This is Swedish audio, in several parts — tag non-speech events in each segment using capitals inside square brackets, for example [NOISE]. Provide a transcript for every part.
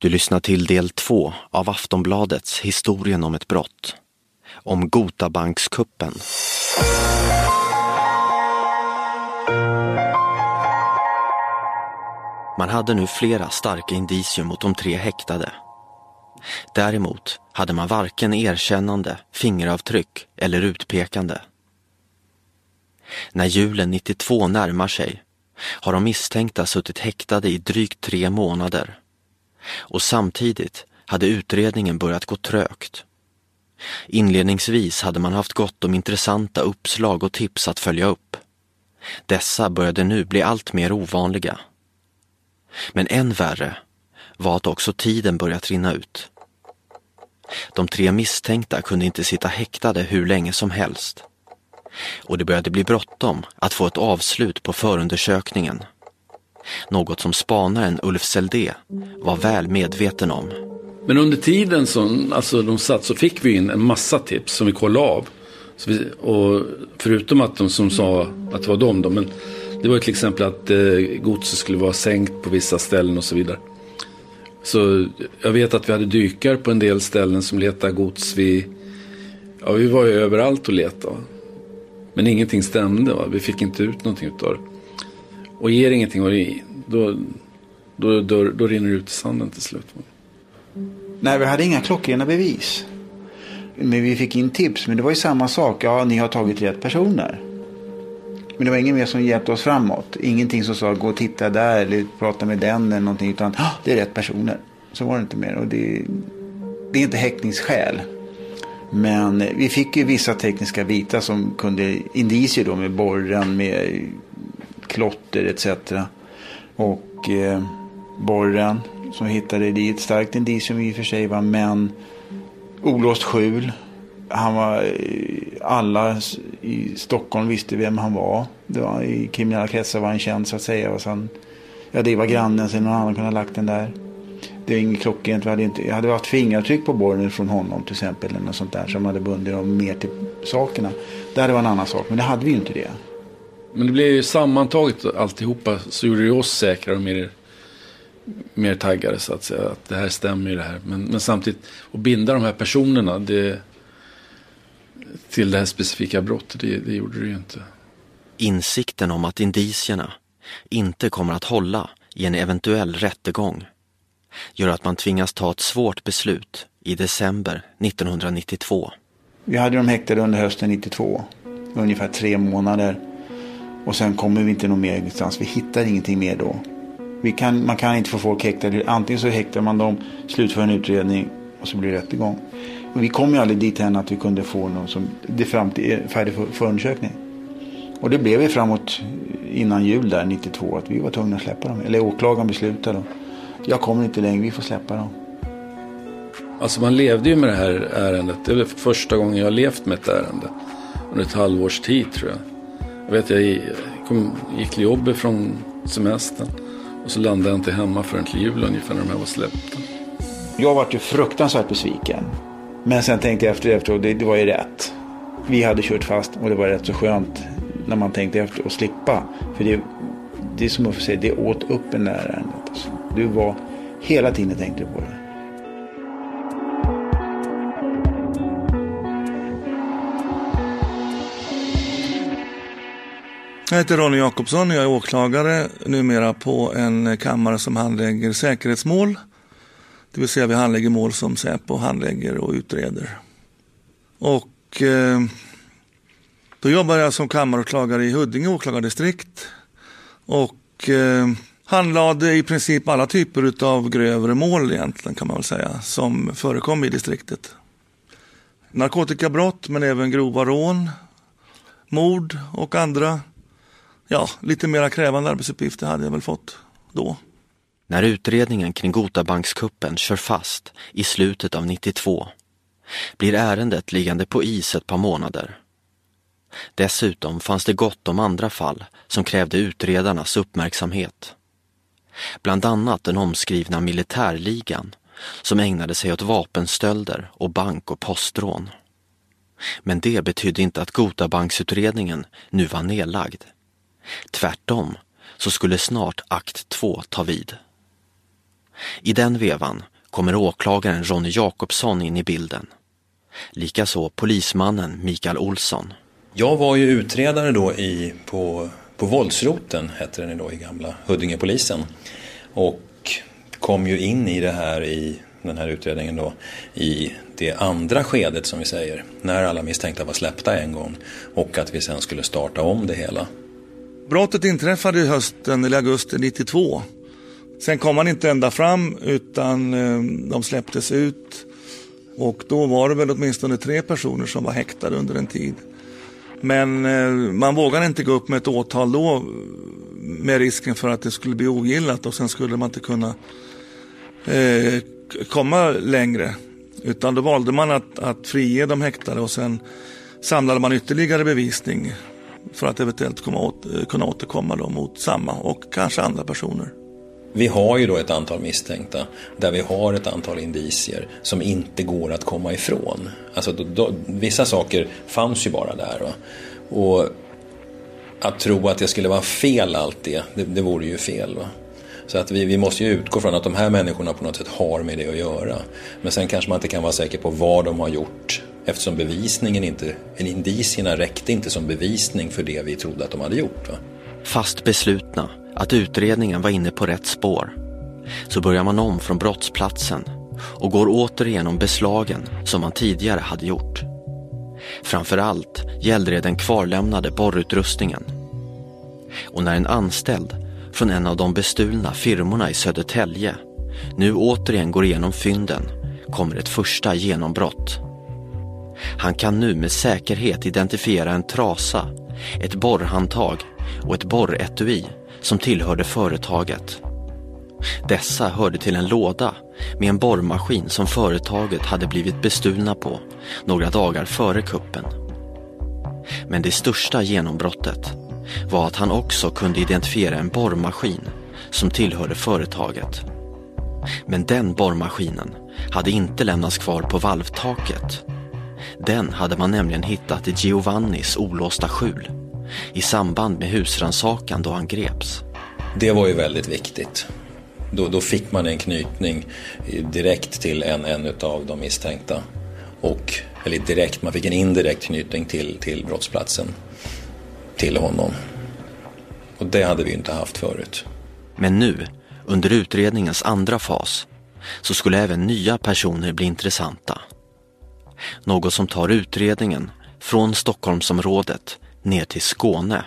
Du lyssnar till del två av Aftonbladets Historien om ett brott. Om Gotabankskuppen. Man hade nu flera starka indicier mot de tre häktade. Däremot hade man varken erkännande, fingeravtryck eller utpekande. När julen 92 närmar sig har de misstänkta suttit häktade i drygt tre månader och samtidigt hade utredningen börjat gå trögt. Inledningsvis hade man haft gott om intressanta uppslag och tips att följa upp. Dessa började nu bli allt mer ovanliga. Men än värre var att också tiden börjat rinna ut. De tre misstänkta kunde inte sitta häktade hur länge som helst. Och det började bli bråttom att få ett avslut på förundersökningen. Något som spanaren Ulf Seldé var väl medveten om. Men under tiden som alltså, de satt så fick vi in en massa tips som vi kollade av. Vi, och förutom att de som sa att det var de då, men det var till exempel att eh, godset skulle vara sänkt på vissa ställen och så vidare. Så jag vet att vi hade dykare på en del ställen som letade gods. Vi, ja, vi var ju överallt och letade. Men ingenting stämde. Va? Vi fick inte ut någonting av det. Och ger ingenting, då, då, då, då rinner det ut i sanden till slut. Nej, vi hade inga klockrena bevis. Men vi fick in tips. Men det var ju samma sak. Ja, ni har tagit rätt personer. Men det var ingen mer som hjälpte oss framåt. Ingenting som sa gå och titta där eller prata med den eller någonting. Utan ah, det är rätt personer. Så var det inte mer. Och det, det är inte häktningsskäl. Men vi fick ju vissa tekniska bitar som kunde indicier då med borren, med klotter etc. Och eh, borren som vi hittade, det ett starkt indicium i och för sig. Va? Men olåst skjul. Han var, eh, alla i Stockholm visste vem han var. Det var I kriminella kretsar var han känd så att säga. Och sen, ja, det var grannen, sen någon annan kunde ha lagt den där. Det är inget klockrent. Vi hade inte, jag hade haft fingeravtryck på borren från honom till exempel. Eller något sånt där som hade bundit dem mer till sakerna. Det hade varit en annan sak. Men det hade vi ju inte det. Men det blev ju sammantaget alltihopa så gjorde det oss säkrare och mer, mer taggade så att säga. Att det här stämmer ju det här. Men, men samtidigt att binda de här personerna det, till det här specifika brottet, det, det gjorde det ju inte. Insikten om att indicierna inte kommer att hålla i en eventuell rättegång gör att man tvingas ta ett svårt beslut i december 1992. Vi hade dem häktade under hösten 92, ungefär tre månader. Och sen kommer vi inte någon mer instans. Vi hittar ingenting mer då. Vi kan, man kan inte få folk häktade. Antingen så häktar man dem, slutför en utredning och så blir det rättegång. Men vi kom ju aldrig dit än att vi kunde få någon som, det framtid, eh, färdig för, förundersökning. Och det blev vi framåt innan jul där 92 att vi var tvungna att släppa dem. Eller åklagaren beslutade. Jag kommer inte längre, vi får släppa dem. Alltså man levde ju med det här ärendet. Det är första gången jag har levt med ett ärende. Under ett halvårs tid tror jag. Jag vet jag kom, gick till jobbet från semestern. Och så landade jag inte hemma förrän till jul ungefär när de här var släppta. Jag var ju fruktansvärt besviken. Men sen tänkte jag efter efteråt, det, det var ju rätt. Vi hade kört fast och det var rätt så skönt när man tänkte efter att slippa. För det, det är som att säga, det åt upp en där ärendet. Alltså. Du var hela tiden tänkte på det. Jag heter Ronny Jakobsson och jag är åklagare numera på en kammare som handlägger säkerhetsmål. Det vill säga vi handlägger mål som Säpo handlägger och utreder. Och eh, då jobbar jag som kammaråklagare i Huddinge åklagardistrikt. Och eh, handlade i princip alla typer av grövre mål egentligen kan man väl säga som förekom i distriktet. Narkotikabrott men även grova rån, mord och andra ja, lite mera krävande arbetsuppgifter hade jag väl fått då. När utredningen kring Gotabankskuppen kör fast i slutet av 92 blir ärendet liggande på is ett par månader. Dessutom fanns det gott om andra fall som krävde utredarnas uppmärksamhet. Bland annat den omskrivna militärligan som ägnade sig åt vapenstölder och bank och postrån. Men det betydde inte att Gotabanksutredningen nu var nedlagd. Tvärtom så skulle snart akt två ta vid. I den vevan kommer åklagaren Ronny Jakobsson in i bilden. Likaså polismannen Mikael Olsson. Jag var ju utredare då i, på, på våldsroten, hette den då i gamla Huddingepolisen. Och kom ju in i det här i den här utredningen då i det andra skedet som vi säger. När alla misstänkta var släppta en gång och att vi sen skulle starta om det hela. Brottet inträffade i hösten eller augusti 92. Sen kom man inte ända fram utan eh, de släpptes ut. Och då var det väl åtminstone tre personer som var häktade under en tid. Men eh, man vågade inte gå upp med ett åtal då med risken för att det skulle bli ogillat och sen skulle man inte kunna eh, komma längre. Utan då valde man att, att frige de häktade och sen samlade man ytterligare bevisning för att eventuellt komma åt, eh, kunna återkomma då mot samma och kanske andra personer. Vi har ju då ett antal misstänkta där vi har ett antal indicier som inte går att komma ifrån. Alltså då, då, vissa saker fanns ju bara där. Va? Och att tro att det skulle vara fel allt det, det, det vore ju fel. Va? Så att vi, vi måste ju utgå från att de här människorna på något sätt har med det att göra. Men sen kanske man inte kan vara säker på vad de har gjort eftersom bevisningen inte, indicierna räckte inte som bevisning för det vi trodde att de hade gjort. Va? Fast beslutna att utredningen var inne på rätt spår så börjar man om från brottsplatsen och går återigenom beslagen som man tidigare hade gjort. Framförallt gällde det den kvarlämnade borrutrustningen. Och när en anställd från en av de bestulna firmorna i Södertälje nu återigen går igenom fynden kommer ett första genombrott. Han kan nu med säkerhet identifiera en trasa, ett borrhandtag och ett borretui som tillhörde företaget. Dessa hörde till en låda med en borrmaskin som företaget hade blivit bestulna på några dagar före kuppen. Men det största genombrottet var att han också kunde identifiera en borrmaskin som tillhörde företaget. Men den borrmaskinen hade inte lämnats kvar på valvtaket. Den hade man nämligen hittat i Giovannis olåsta skjul i samband med husransakan då han greps. Det var ju väldigt viktigt. Då, då fick man en knytning direkt till en, en av de misstänkta. Och, eller direkt, man fick en indirekt knytning till, till brottsplatsen. Till honom. Och det hade vi inte haft förut. Men nu, under utredningens andra fas, så skulle även nya personer bli intressanta. Något som tar utredningen från Stockholmsområdet ner till Skåne.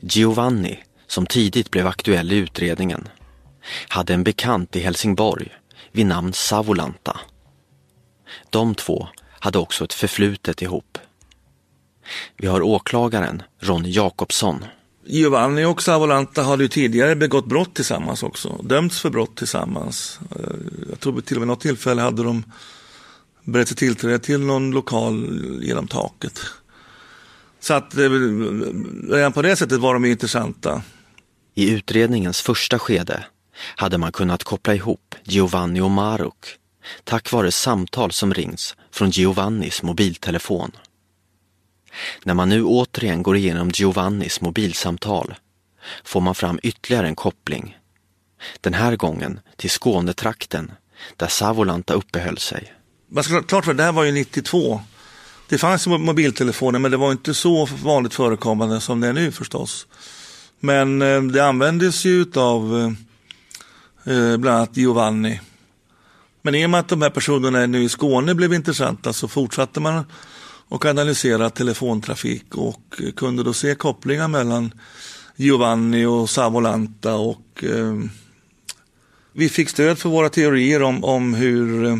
Giovanni, som tidigt blev aktuell i utredningen, hade en bekant i Helsingborg vid namn Savolanta. De två hade också ett förflutet ihop. Vi har åklagaren Ronny Jakobsson. Giovanni och Savolanta hade ju tidigare begått brott tillsammans också. Dömts för brott tillsammans. Eh, jag tror till och med något tillfälle hade de berett sig tillträde till någon lokal genom taket. Så att eh, redan på det sättet var de intressanta. I utredningens första skede hade man kunnat koppla ihop Giovanni och Maruk tack vare samtal som rings från Giovannis mobiltelefon. När man nu återigen går igenom Giovannis mobilsamtal får man fram ytterligare en koppling. Den här gången till Skånetrakten där Savolanta uppehöll sig. Man ska klart för det här var ju 92 det fanns mobiltelefoner men det var inte så vanligt förekommande som det är nu förstås. Men eh, det användes ju av eh, eh, bland annat Giovanni. Men i och med att de här personerna nu i Skåne blev intressanta så fortsatte man och analysera telefontrafik och eh, kunde då se kopplingar mellan Giovanni och Savolanta och eh, vi fick stöd för våra teorier om, om hur Eh,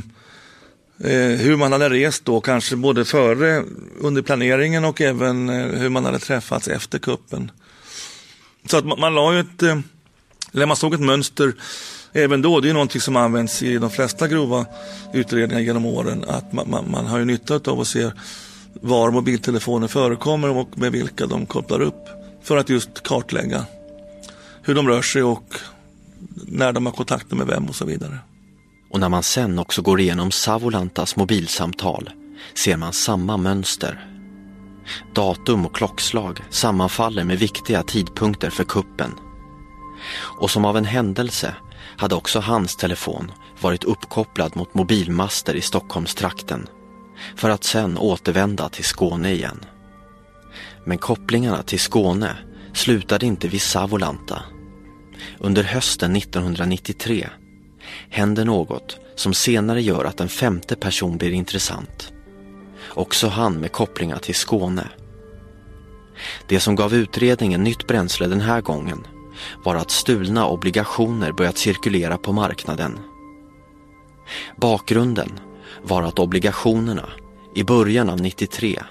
Eh, hur man hade rest då, kanske både före, under planeringen och även eh, hur man hade träffats efter kuppen. Så att man, man la ju ett, eh, eller man såg ett mönster även då. Det är någonting som används i de flesta grova utredningar genom åren. Att man, man, man har ju nytta av att se var mobiltelefoner förekommer och med vilka de kopplar upp. För att just kartlägga hur de rör sig och när de har kontakter med vem och så vidare. Och när man sen också går igenom Savolantas mobilsamtal ser man samma mönster. Datum och klockslag sammanfaller med viktiga tidpunkter för kuppen. Och som av en händelse hade också hans telefon varit uppkopplad mot mobilmaster i Stockholmstrakten för att sen återvända till Skåne igen. Men kopplingarna till Skåne slutade inte vid Savolanta. Under hösten 1993 händer något som senare gör att en femte person blir intressant. Också han med kopplingar till Skåne. Det som gav utredningen nytt bränsle den här gången var att stulna obligationer börjat cirkulera på marknaden. Bakgrunden var att obligationerna i början av 93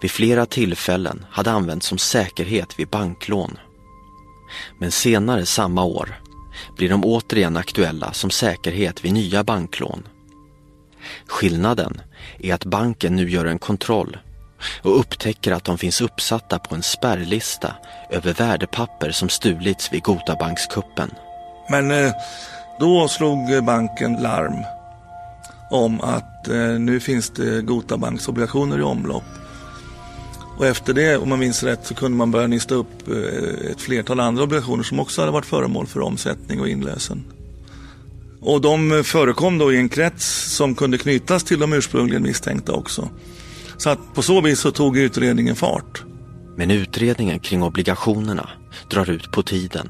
vid flera tillfällen hade använts som säkerhet vid banklån. Men senare samma år blir de återigen aktuella som säkerhet vid nya banklån. Skillnaden är att banken nu gör en kontroll och upptäcker att de finns uppsatta på en spärrlista över värdepapper som stulits vid Gotabankskuppen. Men eh, då slog banken larm om att eh, nu finns det Gotabanksobligationer i omlopp. Och efter det, om man minns rätt, så kunde man börja nysta upp eh, ett flertal andra obligationer som också hade varit föremål för omsättning och inlösen. Och de eh, förekom då i en krets som kunde knytas till de ursprungligen misstänkta också. Så att på så vis så tog utredningen fart. Men utredningen kring obligationerna drar ut på tiden.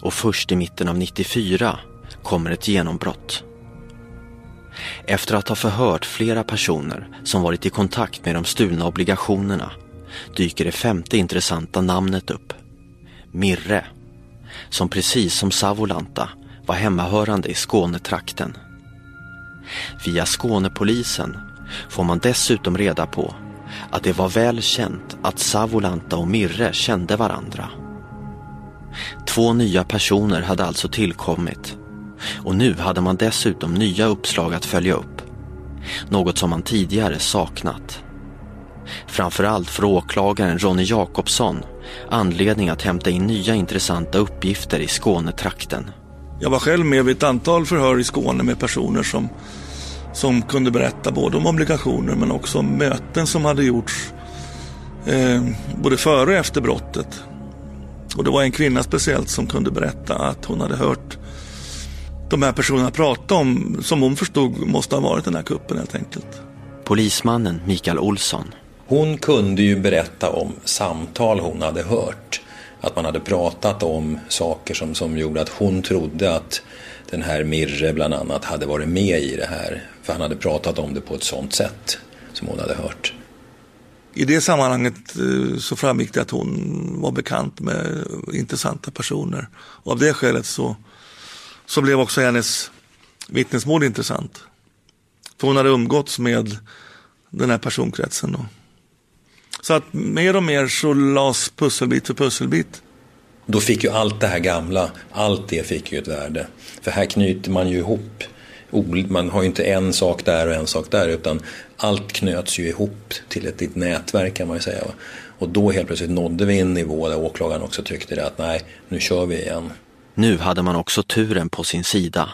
Och först i mitten av 94 kommer ett genombrott. Efter att ha förhört flera personer som varit i kontakt med de stulna obligationerna dyker det femte intressanta namnet upp. Mirre, som precis som Savolanta var hemmahörande i Skånetrakten. Via Skånepolisen får man dessutom reda på att det var väl känt att Savolanta och Mirre kände varandra. Två nya personer hade alltså tillkommit och nu hade man dessutom nya uppslag att följa upp. Något som man tidigare saknat. Framförallt för åklagaren Ronny Jakobsson anledning att hämta in nya intressanta uppgifter i Skånetrakten. Jag var själv med vid ett antal förhör i Skåne med personer som, som kunde berätta både om obligationer men också om möten som hade gjorts eh, både före och efter brottet. Och det var en kvinna speciellt som kunde berätta att hon hade hört de här personerna prata om, som hon förstod måste ha varit den här kuppen helt enkelt. Polismannen Mikael Olsson. Hon kunde ju berätta om samtal hon hade hört. Att man hade pratat om saker som, som gjorde att hon trodde att den här Mirre bland annat hade varit med i det här. För han hade pratat om det på ett sånt sätt som hon hade hört. I det sammanhanget eh, så framgick det att hon var bekant med intressanta personer. Och av det skälet så så blev också hennes vittnesmål intressant. För hon hade umgåtts med den här personkretsen. Då. Så att mer och mer så lades pusselbit för pusselbit. Då fick ju allt det här gamla, allt det fick ju ett värde. För här knyter man ju ihop. Man har ju inte en sak där och en sak där utan allt knöts ju ihop till ett litet nätverk kan man ju säga. Och då helt plötsligt nådde vi en nivå där åklagaren också tyckte det att nej, nu kör vi igen. Nu hade man också turen på sin sida.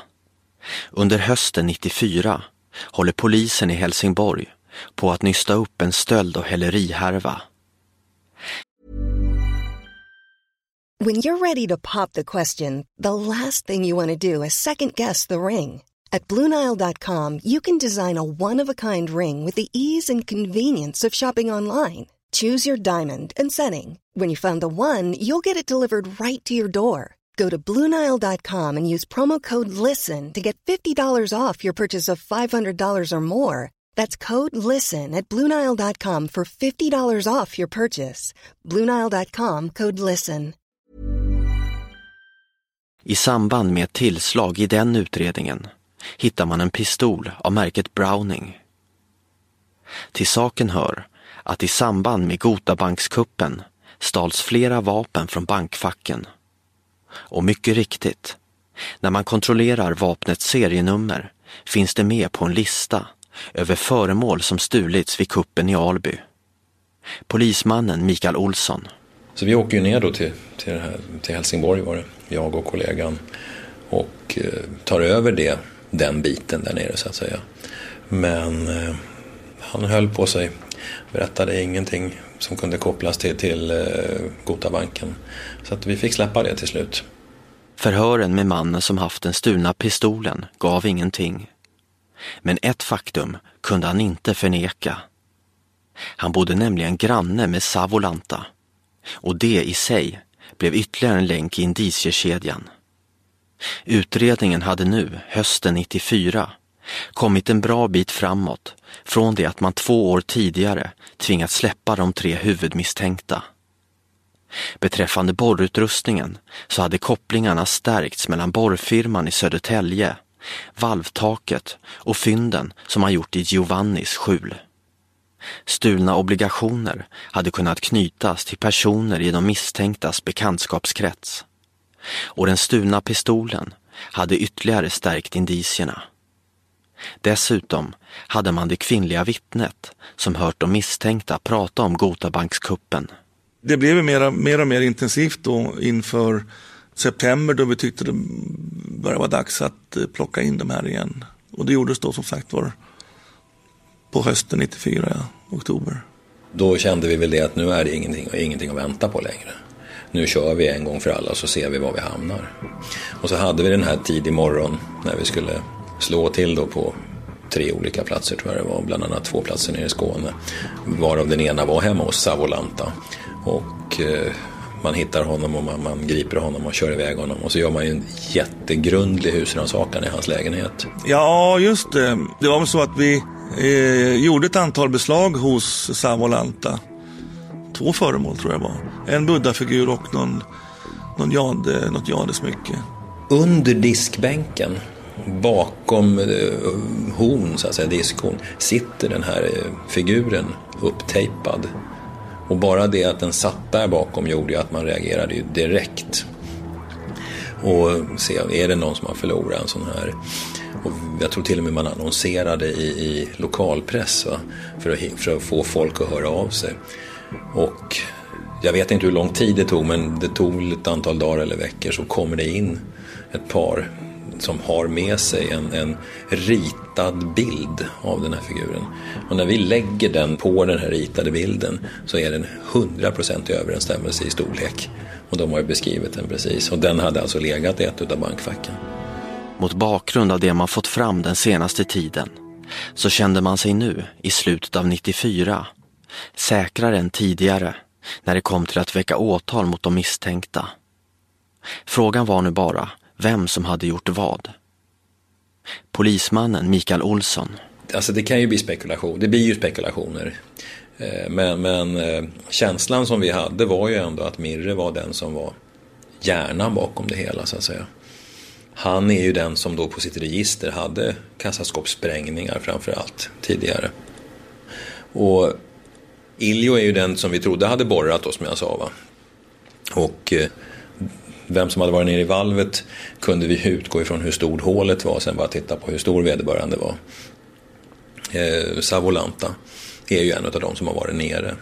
Under hösten 94 håller polisen i Helsingborg på att nysta upp en stöld och hälerihärva. When you're ready to pop the question, the last thing you want to do is second guess the ring. At BlueNile.com you can design a one-of-a-kind ring with the ease and convenience of shopping online. Choose your diamond and setting. When you find the one, you'll get it delivered right to your door. Go to Bluenile.com and use promo code LISTEN to get $50 off your purchase of $500 or more. That's code LISTEN at Bluenile.com for $50 off your purchase. Bluenile.com code LISTEN. I samband med ett tillslag i den utredningen hittar man en pistol av märket Browning. Till saken hör att i samband med Gotabankskuppen stals flera vapen från bankfacken. Och mycket riktigt, när man kontrollerar vapnets serienummer finns det med på en lista över föremål som stulits vid kuppen i Alby. Polismannen Mikael Olsson. Så vi åker ju ner då till, till, här, till Helsingborg var det, jag och kollegan. Och eh, tar över det, den biten där nere så att säga. Men eh, han höll på sig, berättade ingenting som kunde kopplas till, till eh, Gotabanken. Så att vi fick släppa det till slut. Förhören med mannen som haft den stulna pistolen gav ingenting. Men ett faktum kunde han inte förneka. Han bodde nämligen granne med Savolanta och det i sig blev ytterligare en länk i indiciekedjan. Utredningen hade nu, hösten 94, kommit en bra bit framåt från det att man två år tidigare tvingats släppa de tre huvudmisstänkta. Beträffande borrutrustningen så hade kopplingarna stärkts mellan borrfirman i Södertälje, valvtaket och fynden som man gjort i Giovannis skjul. Stulna obligationer hade kunnat knytas till personer i de misstänktas bekantskapskrets. Och den stulna pistolen hade ytterligare stärkt indicierna. Dessutom hade man det kvinnliga vittnet som hört de misstänkta prata om Gotabankskuppen. Det blev mer, mer och mer intensivt då inför september då vi tyckte det började vara dags att eh, plocka in de här igen. Och det gjordes då som sagt var på hösten 94, ja, oktober. Då kände vi väl det att nu är det ingenting, ingenting att vänta på längre. Nu kör vi en gång för alla så ser vi var vi hamnar. Och så hade vi den här tidig morgon när vi skulle slå till då på tre olika platser tror jag det var, bland annat två platser nere i Skåne. Varav den ena var hemma hos Savolanta. Och eh, man hittar honom och man, man, griper honom och kör iväg honom. Och så gör man ju en jättegrundlig husrannsakan i hans lägenhet. Ja, just det. Det var väl så att vi eh, gjorde ett antal beslag hos Savolanta. Två föremål tror jag var. En buddhafigur och någon, någon jade, något jadesmycke. Under diskbänken bakom eh, horn, så att säga, diskon, sitter den här eh, figuren upptejpad. Och bara det att den satt där bakom gjorde ju att man reagerade ju direkt. Och se, är det någon som har förlorat en sån här? Och jag tror till och med man annonserade i, i lokalpress va? För, att, för att få folk att höra av sig. Och jag vet inte hur lång tid det tog men det tog ett antal dagar eller veckor så kommer det in ett par som har med sig en, en ritad bild av den här figuren. Och när vi lägger den på den här ritade bilden så är den 100% i överensstämmelse i storlek. Och de har ju beskrivit den precis. Och den hade alltså legat i ett av bankfacken. Mot bakgrund av det man fått fram den senaste tiden så kände man sig nu, i slutet av 94, säkrare än tidigare när det kom till att väcka åtal mot de misstänkta. Frågan var nu bara vem som hade gjort vad. Polismannen Mikael Olsson. Alltså det kan ju bli spekulation, det blir ju spekulationer. Eh, men, men eh, känslan som vi hade var ju ändå att Mirre var den som var hjärnan bakom det hela så att säga. Han är ju den som då på sitt register hade kassaskåpssprängningar framför allt tidigare. Och Iljo är ju den som vi trodde hade borrat oss som jag sa va. Och eh, vem som hade varit nere i valvet kunde vi utgå ifrån hur stort hålet var, sen bara titta på hur stor vederbörande var. Eh, Savolanta är ju en av de som har varit nere.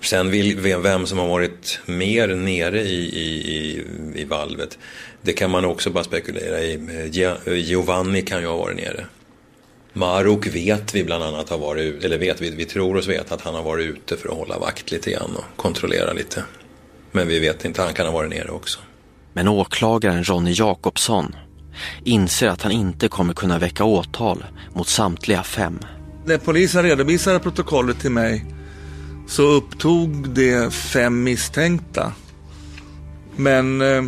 Sen vill, vem som har varit mer nere i, i, i, valvet, det kan man också bara spekulera i. Eh, eh, Giovanni kan ju ha varit nere. Marok vet vi bland annat har varit, eller vet vi, vi tror oss veta att han har varit ute för att hålla vakt lite grann och kontrollera lite. Men vi vet inte, han kan ha varit nere också. Men åklagaren Ronny Jakobsson inser att han inte kommer kunna väcka åtal mot samtliga fem. När polisen redovisade protokollet till mig så upptog det fem misstänkta. Men eh,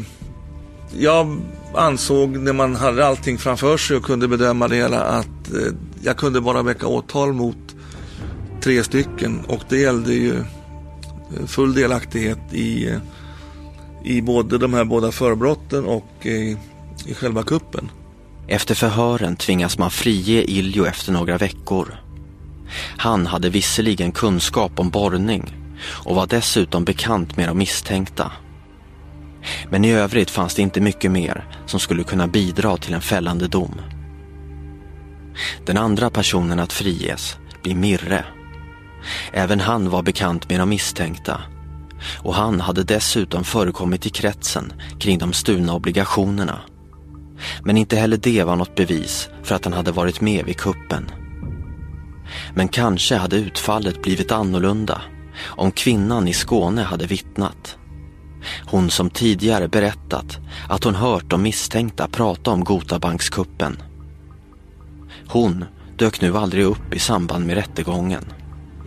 jag ansåg när man hade allting framför sig och kunde bedöma det hela att eh, jag kunde bara väcka åtal mot tre stycken och det gällde ju eh, full delaktighet i eh, i både de här båda förbrotten och i, i själva kuppen. Efter förhören tvingas man frige Iljo efter några veckor. Han hade visserligen kunskap om borrning och var dessutom bekant med de misstänkta. Men i övrigt fanns det inte mycket mer som skulle kunna bidra till en fällande dom. Den andra personen att friges blir Mirre. Även han var bekant med de misstänkta och han hade dessutom förekommit i kretsen kring de stulna obligationerna. Men inte heller det var något bevis för att han hade varit med vid kuppen. Men kanske hade utfallet blivit annorlunda om kvinnan i Skåne hade vittnat. Hon som tidigare berättat att hon hört de misstänkta prata om Gotabankskuppen. Hon dök nu aldrig upp i samband med rättegången.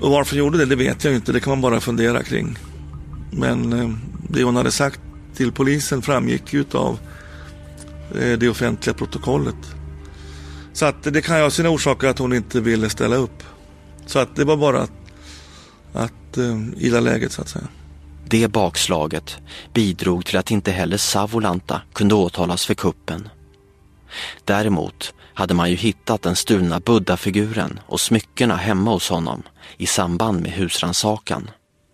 Och varför gjorde det, det vet jag inte. Det kan man bara fundera kring. Men eh, det hon hade sagt till polisen framgick ju av eh, det offentliga protokollet. Så att det kan ju ha sina orsaker att hon inte ville ställa upp. Så att det var bara att, att eh, illa ila läget så att säga. Det bakslaget bidrog till att inte heller Savolanta kunde åtalas för kuppen. Däremot hade man ju hittat den stulna buddha-figuren och smyckena hemma hos honom i samband med husransakan.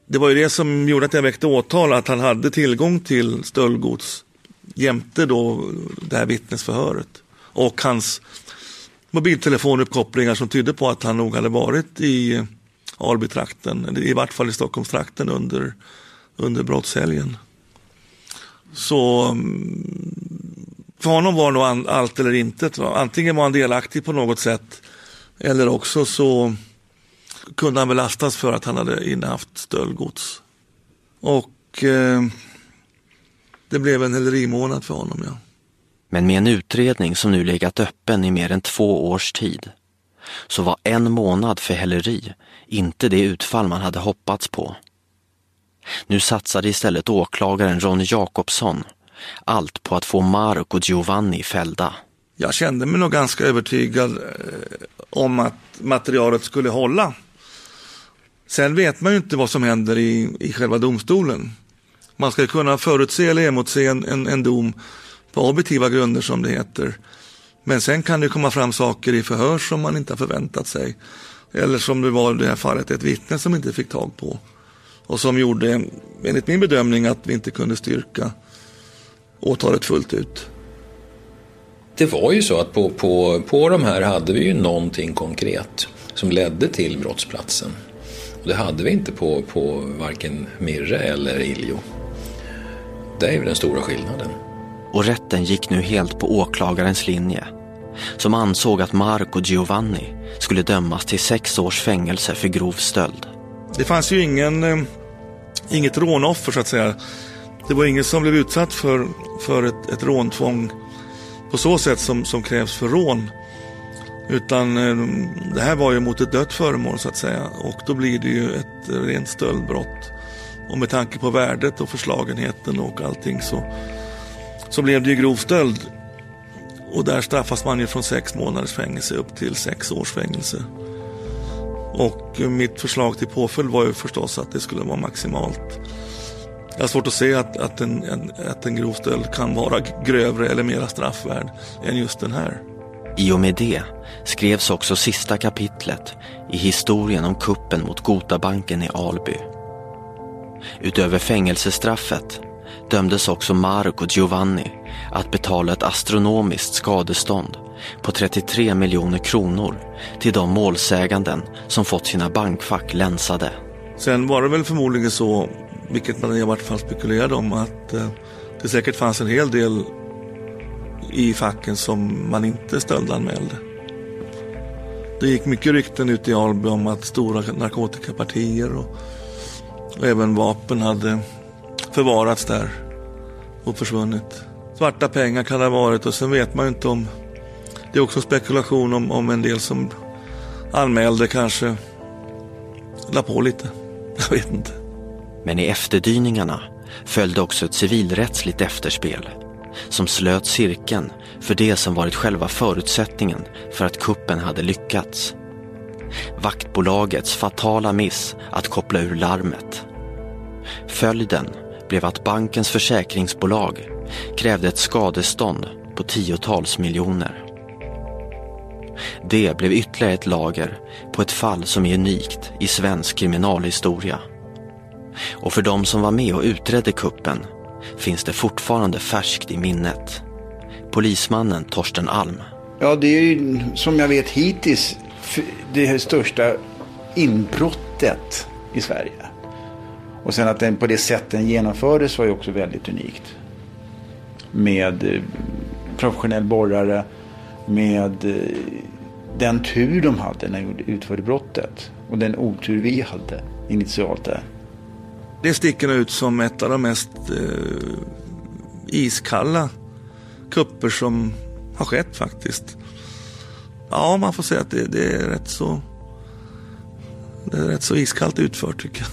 Det var ju det som gjorde att jag väckte åtal, att han hade tillgång till stöldgods jämte då det här vittnesförhöret. Och hans mobiltelefonuppkopplingar som tydde på att han nog hade varit i Albytrakten, i vart fall i Stockholmstrakten under, under brottshelgen. Så mm, för honom var nog allt eller intet. Antingen var han delaktig på något sätt eller också så kunde han belastas för att han hade innehaft stöldgods. Och eh, det blev en hälerimånad för honom, ja. Men med en utredning som nu legat öppen i mer än två års tid så var en månad för häleri inte det utfall man hade hoppats på. Nu satsade istället åklagaren Ronny Jakobsson allt på att få Mark och Giovanni fällda. Jag kände mig nog ganska övertygad eh, om att materialet skulle hålla. Sen vet man ju inte vad som händer i, i själva domstolen. Man ska kunna förutse eller emotse en, en, en dom på objektiva grunder som det heter. Men sen kan det komma fram saker i förhör som man inte har förväntat sig. Eller som det var i det här fallet, ett vittne som inte fick tag på. Och som gjorde, enligt min bedömning, att vi inte kunde styrka åtalet fullt ut. Det var ju så att på, på, på de här hade vi ju någonting konkret som ledde till brottsplatsen. Det hade vi inte på, på varken Mirre eller Iljo. Det är ju den stora skillnaden. Och rätten gick nu helt på åklagarens linje som ansåg att Mark och Giovanni skulle dömas till sex års fängelse för grov stöld. Det fanns ju ingen, eh, inget rånoffer så att säga. Det var ingen som blev utsatt för, för ett, ett råntvång på så sätt som, som krävs för rån. Utan eh, det här var ju mot ett dött föremål så att säga. Och då blir det ju ett rent stöldbrott. Och med tanke på värdet och förslagenheten och allting så, så blev det ju grov stöld. Och där straffas man ju från sex månaders fängelse upp till sex års fängelse. Och eh, mitt förslag till påföljd var ju förstås att det skulle vara maximalt. Jag har svårt att se att, att, en, en, att en grov stöld kan vara grövre eller mera straffvärd än just den här. I och med det skrevs också sista kapitlet i historien om kuppen mot Gotabanken i Alby. Utöver fängelsestraffet dömdes också Mark och Giovanni att betala ett astronomiskt skadestånd på 33 miljoner kronor till de målsäganden som fått sina bankfack länsade. Sen var det väl förmodligen så, vilket man i vart fall spekulerade om, att eh, det säkert fanns en hel del i facken som man inte stöldanmälde. Det gick mycket rykten ut i Alby om att stora narkotikapartier och, och även vapen hade förvarats där och försvunnit. Svarta pengar kan det ha varit och sen vet man ju inte om... Det är också spekulation om, om en del som anmälde kanske la på lite. [LAUGHS] Jag vet inte. Men i efterdyningarna följde också ett civilrättsligt efterspel som slöt cirkeln för det som varit själva förutsättningen för att kuppen hade lyckats. Vaktbolagets fatala miss att koppla ur larmet. Följden blev att bankens försäkringsbolag krävde ett skadestånd på tiotals miljoner. Det blev ytterligare ett lager på ett fall som är unikt i svensk kriminalhistoria. Och för de som var med och utredde kuppen finns det fortfarande färskt i minnet. Polismannen Torsten Alm. Ja, det är ju som jag vet hittills det största inbrottet i Sverige. Och sen att den på det sätt den genomfördes var ju också väldigt unikt. Med eh, professionell borrare, med eh, den tur de hade när de utförde brottet. Och den otur vi hade initialt där det sticker ut som ett av de mest eh, iskalla kupper som har skett faktiskt. Ja, man får säga att det, det, är rätt så det är rätt så iskallt utfört tycker jag.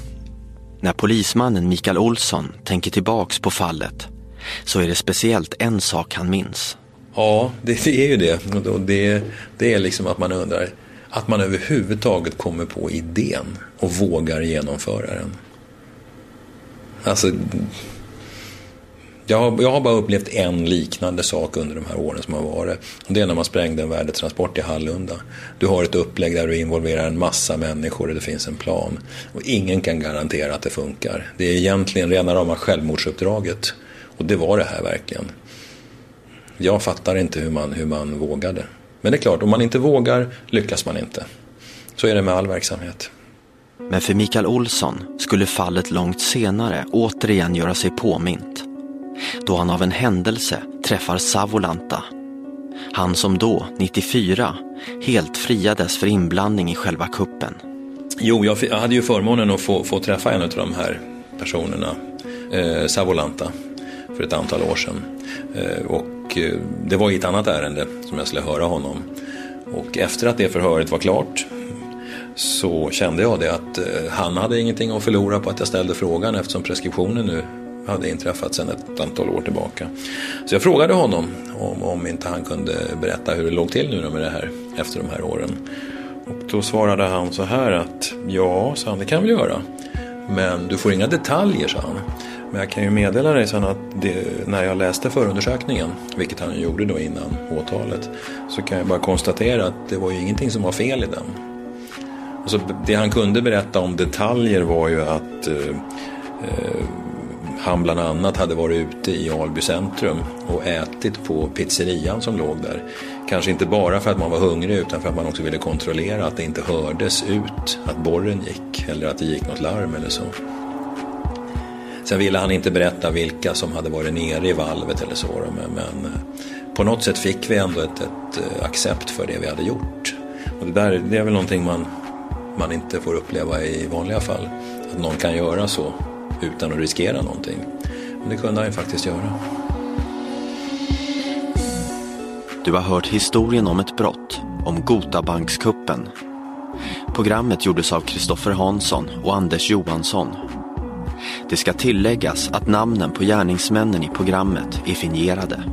När polismannen Mikael Olsson tänker tillbaks på fallet så är det speciellt en sak han minns. Ja, det, det är ju det. Och det. Det är liksom att man undrar att man överhuvudtaget kommer på idén och vågar genomföra den. Alltså, jag har, jag har bara upplevt en liknande sak under de här åren som har varit. Det är när man sprängde en värdetransport i Hallunda. Du har ett upplägg där du involverar en massa människor och det finns en plan. Och ingen kan garantera att det funkar. Det är egentligen rena rama självmordsuppdraget. Och det var det här verkligen. Jag fattar inte hur man, hur man vågade. Men det är klart, om man inte vågar lyckas man inte. Så är det med all verksamhet. Men för Mikael Olsson skulle fallet långt senare återigen göra sig påmint. Då han av en händelse träffar Savolanta. Han som då, 94, helt friades för inblandning i själva kuppen. Jo, jag, jag hade ju förmånen att få, få träffa en av de här personerna, eh, Savolanta, för ett antal år sedan. Eh, och eh, det var i ett annat ärende som jag skulle höra honom. Och efter att det förhöret var klart så kände jag det att eh, han hade ingenting att förlora på att jag ställde frågan eftersom preskriptionen nu hade inträffat sedan ett antal år tillbaka. Så jag frågade honom om, om inte han kunde berätta hur det låg till nu med det här efter de här åren. Och då svarade han så här att ja, så han, det kan vi göra. Men du får inga detaljer, sa han. Men jag kan ju meddela dig sen att det, när jag läste förundersökningen, vilket han gjorde då innan åtalet, så kan jag bara konstatera att det var ju ingenting som var fel i den. Alltså, det han kunde berätta om detaljer var ju att eh, eh, han bland annat hade varit ute i Alby centrum och ätit på pizzerian som låg där. Kanske inte bara för att man var hungrig utan för att man också ville kontrollera att det inte hördes ut att borren gick eller att det gick något larm eller så. Sen ville han inte berätta vilka som hade varit nere i valvet eller så men, men eh, på något sätt fick vi ändå ett, ett eh, accept för det vi hade gjort. Och det, där, det är väl någonting man man inte får uppleva i vanliga fall. Att någon kan göra så utan att riskera någonting. Men det kunde han ju faktiskt göra. Du har hört historien om ett brott, om Gotabankskuppen. Programmet gjordes av Kristoffer Hansson och Anders Johansson. Det ska tilläggas att namnen på gärningsmännen i programmet är fingerade.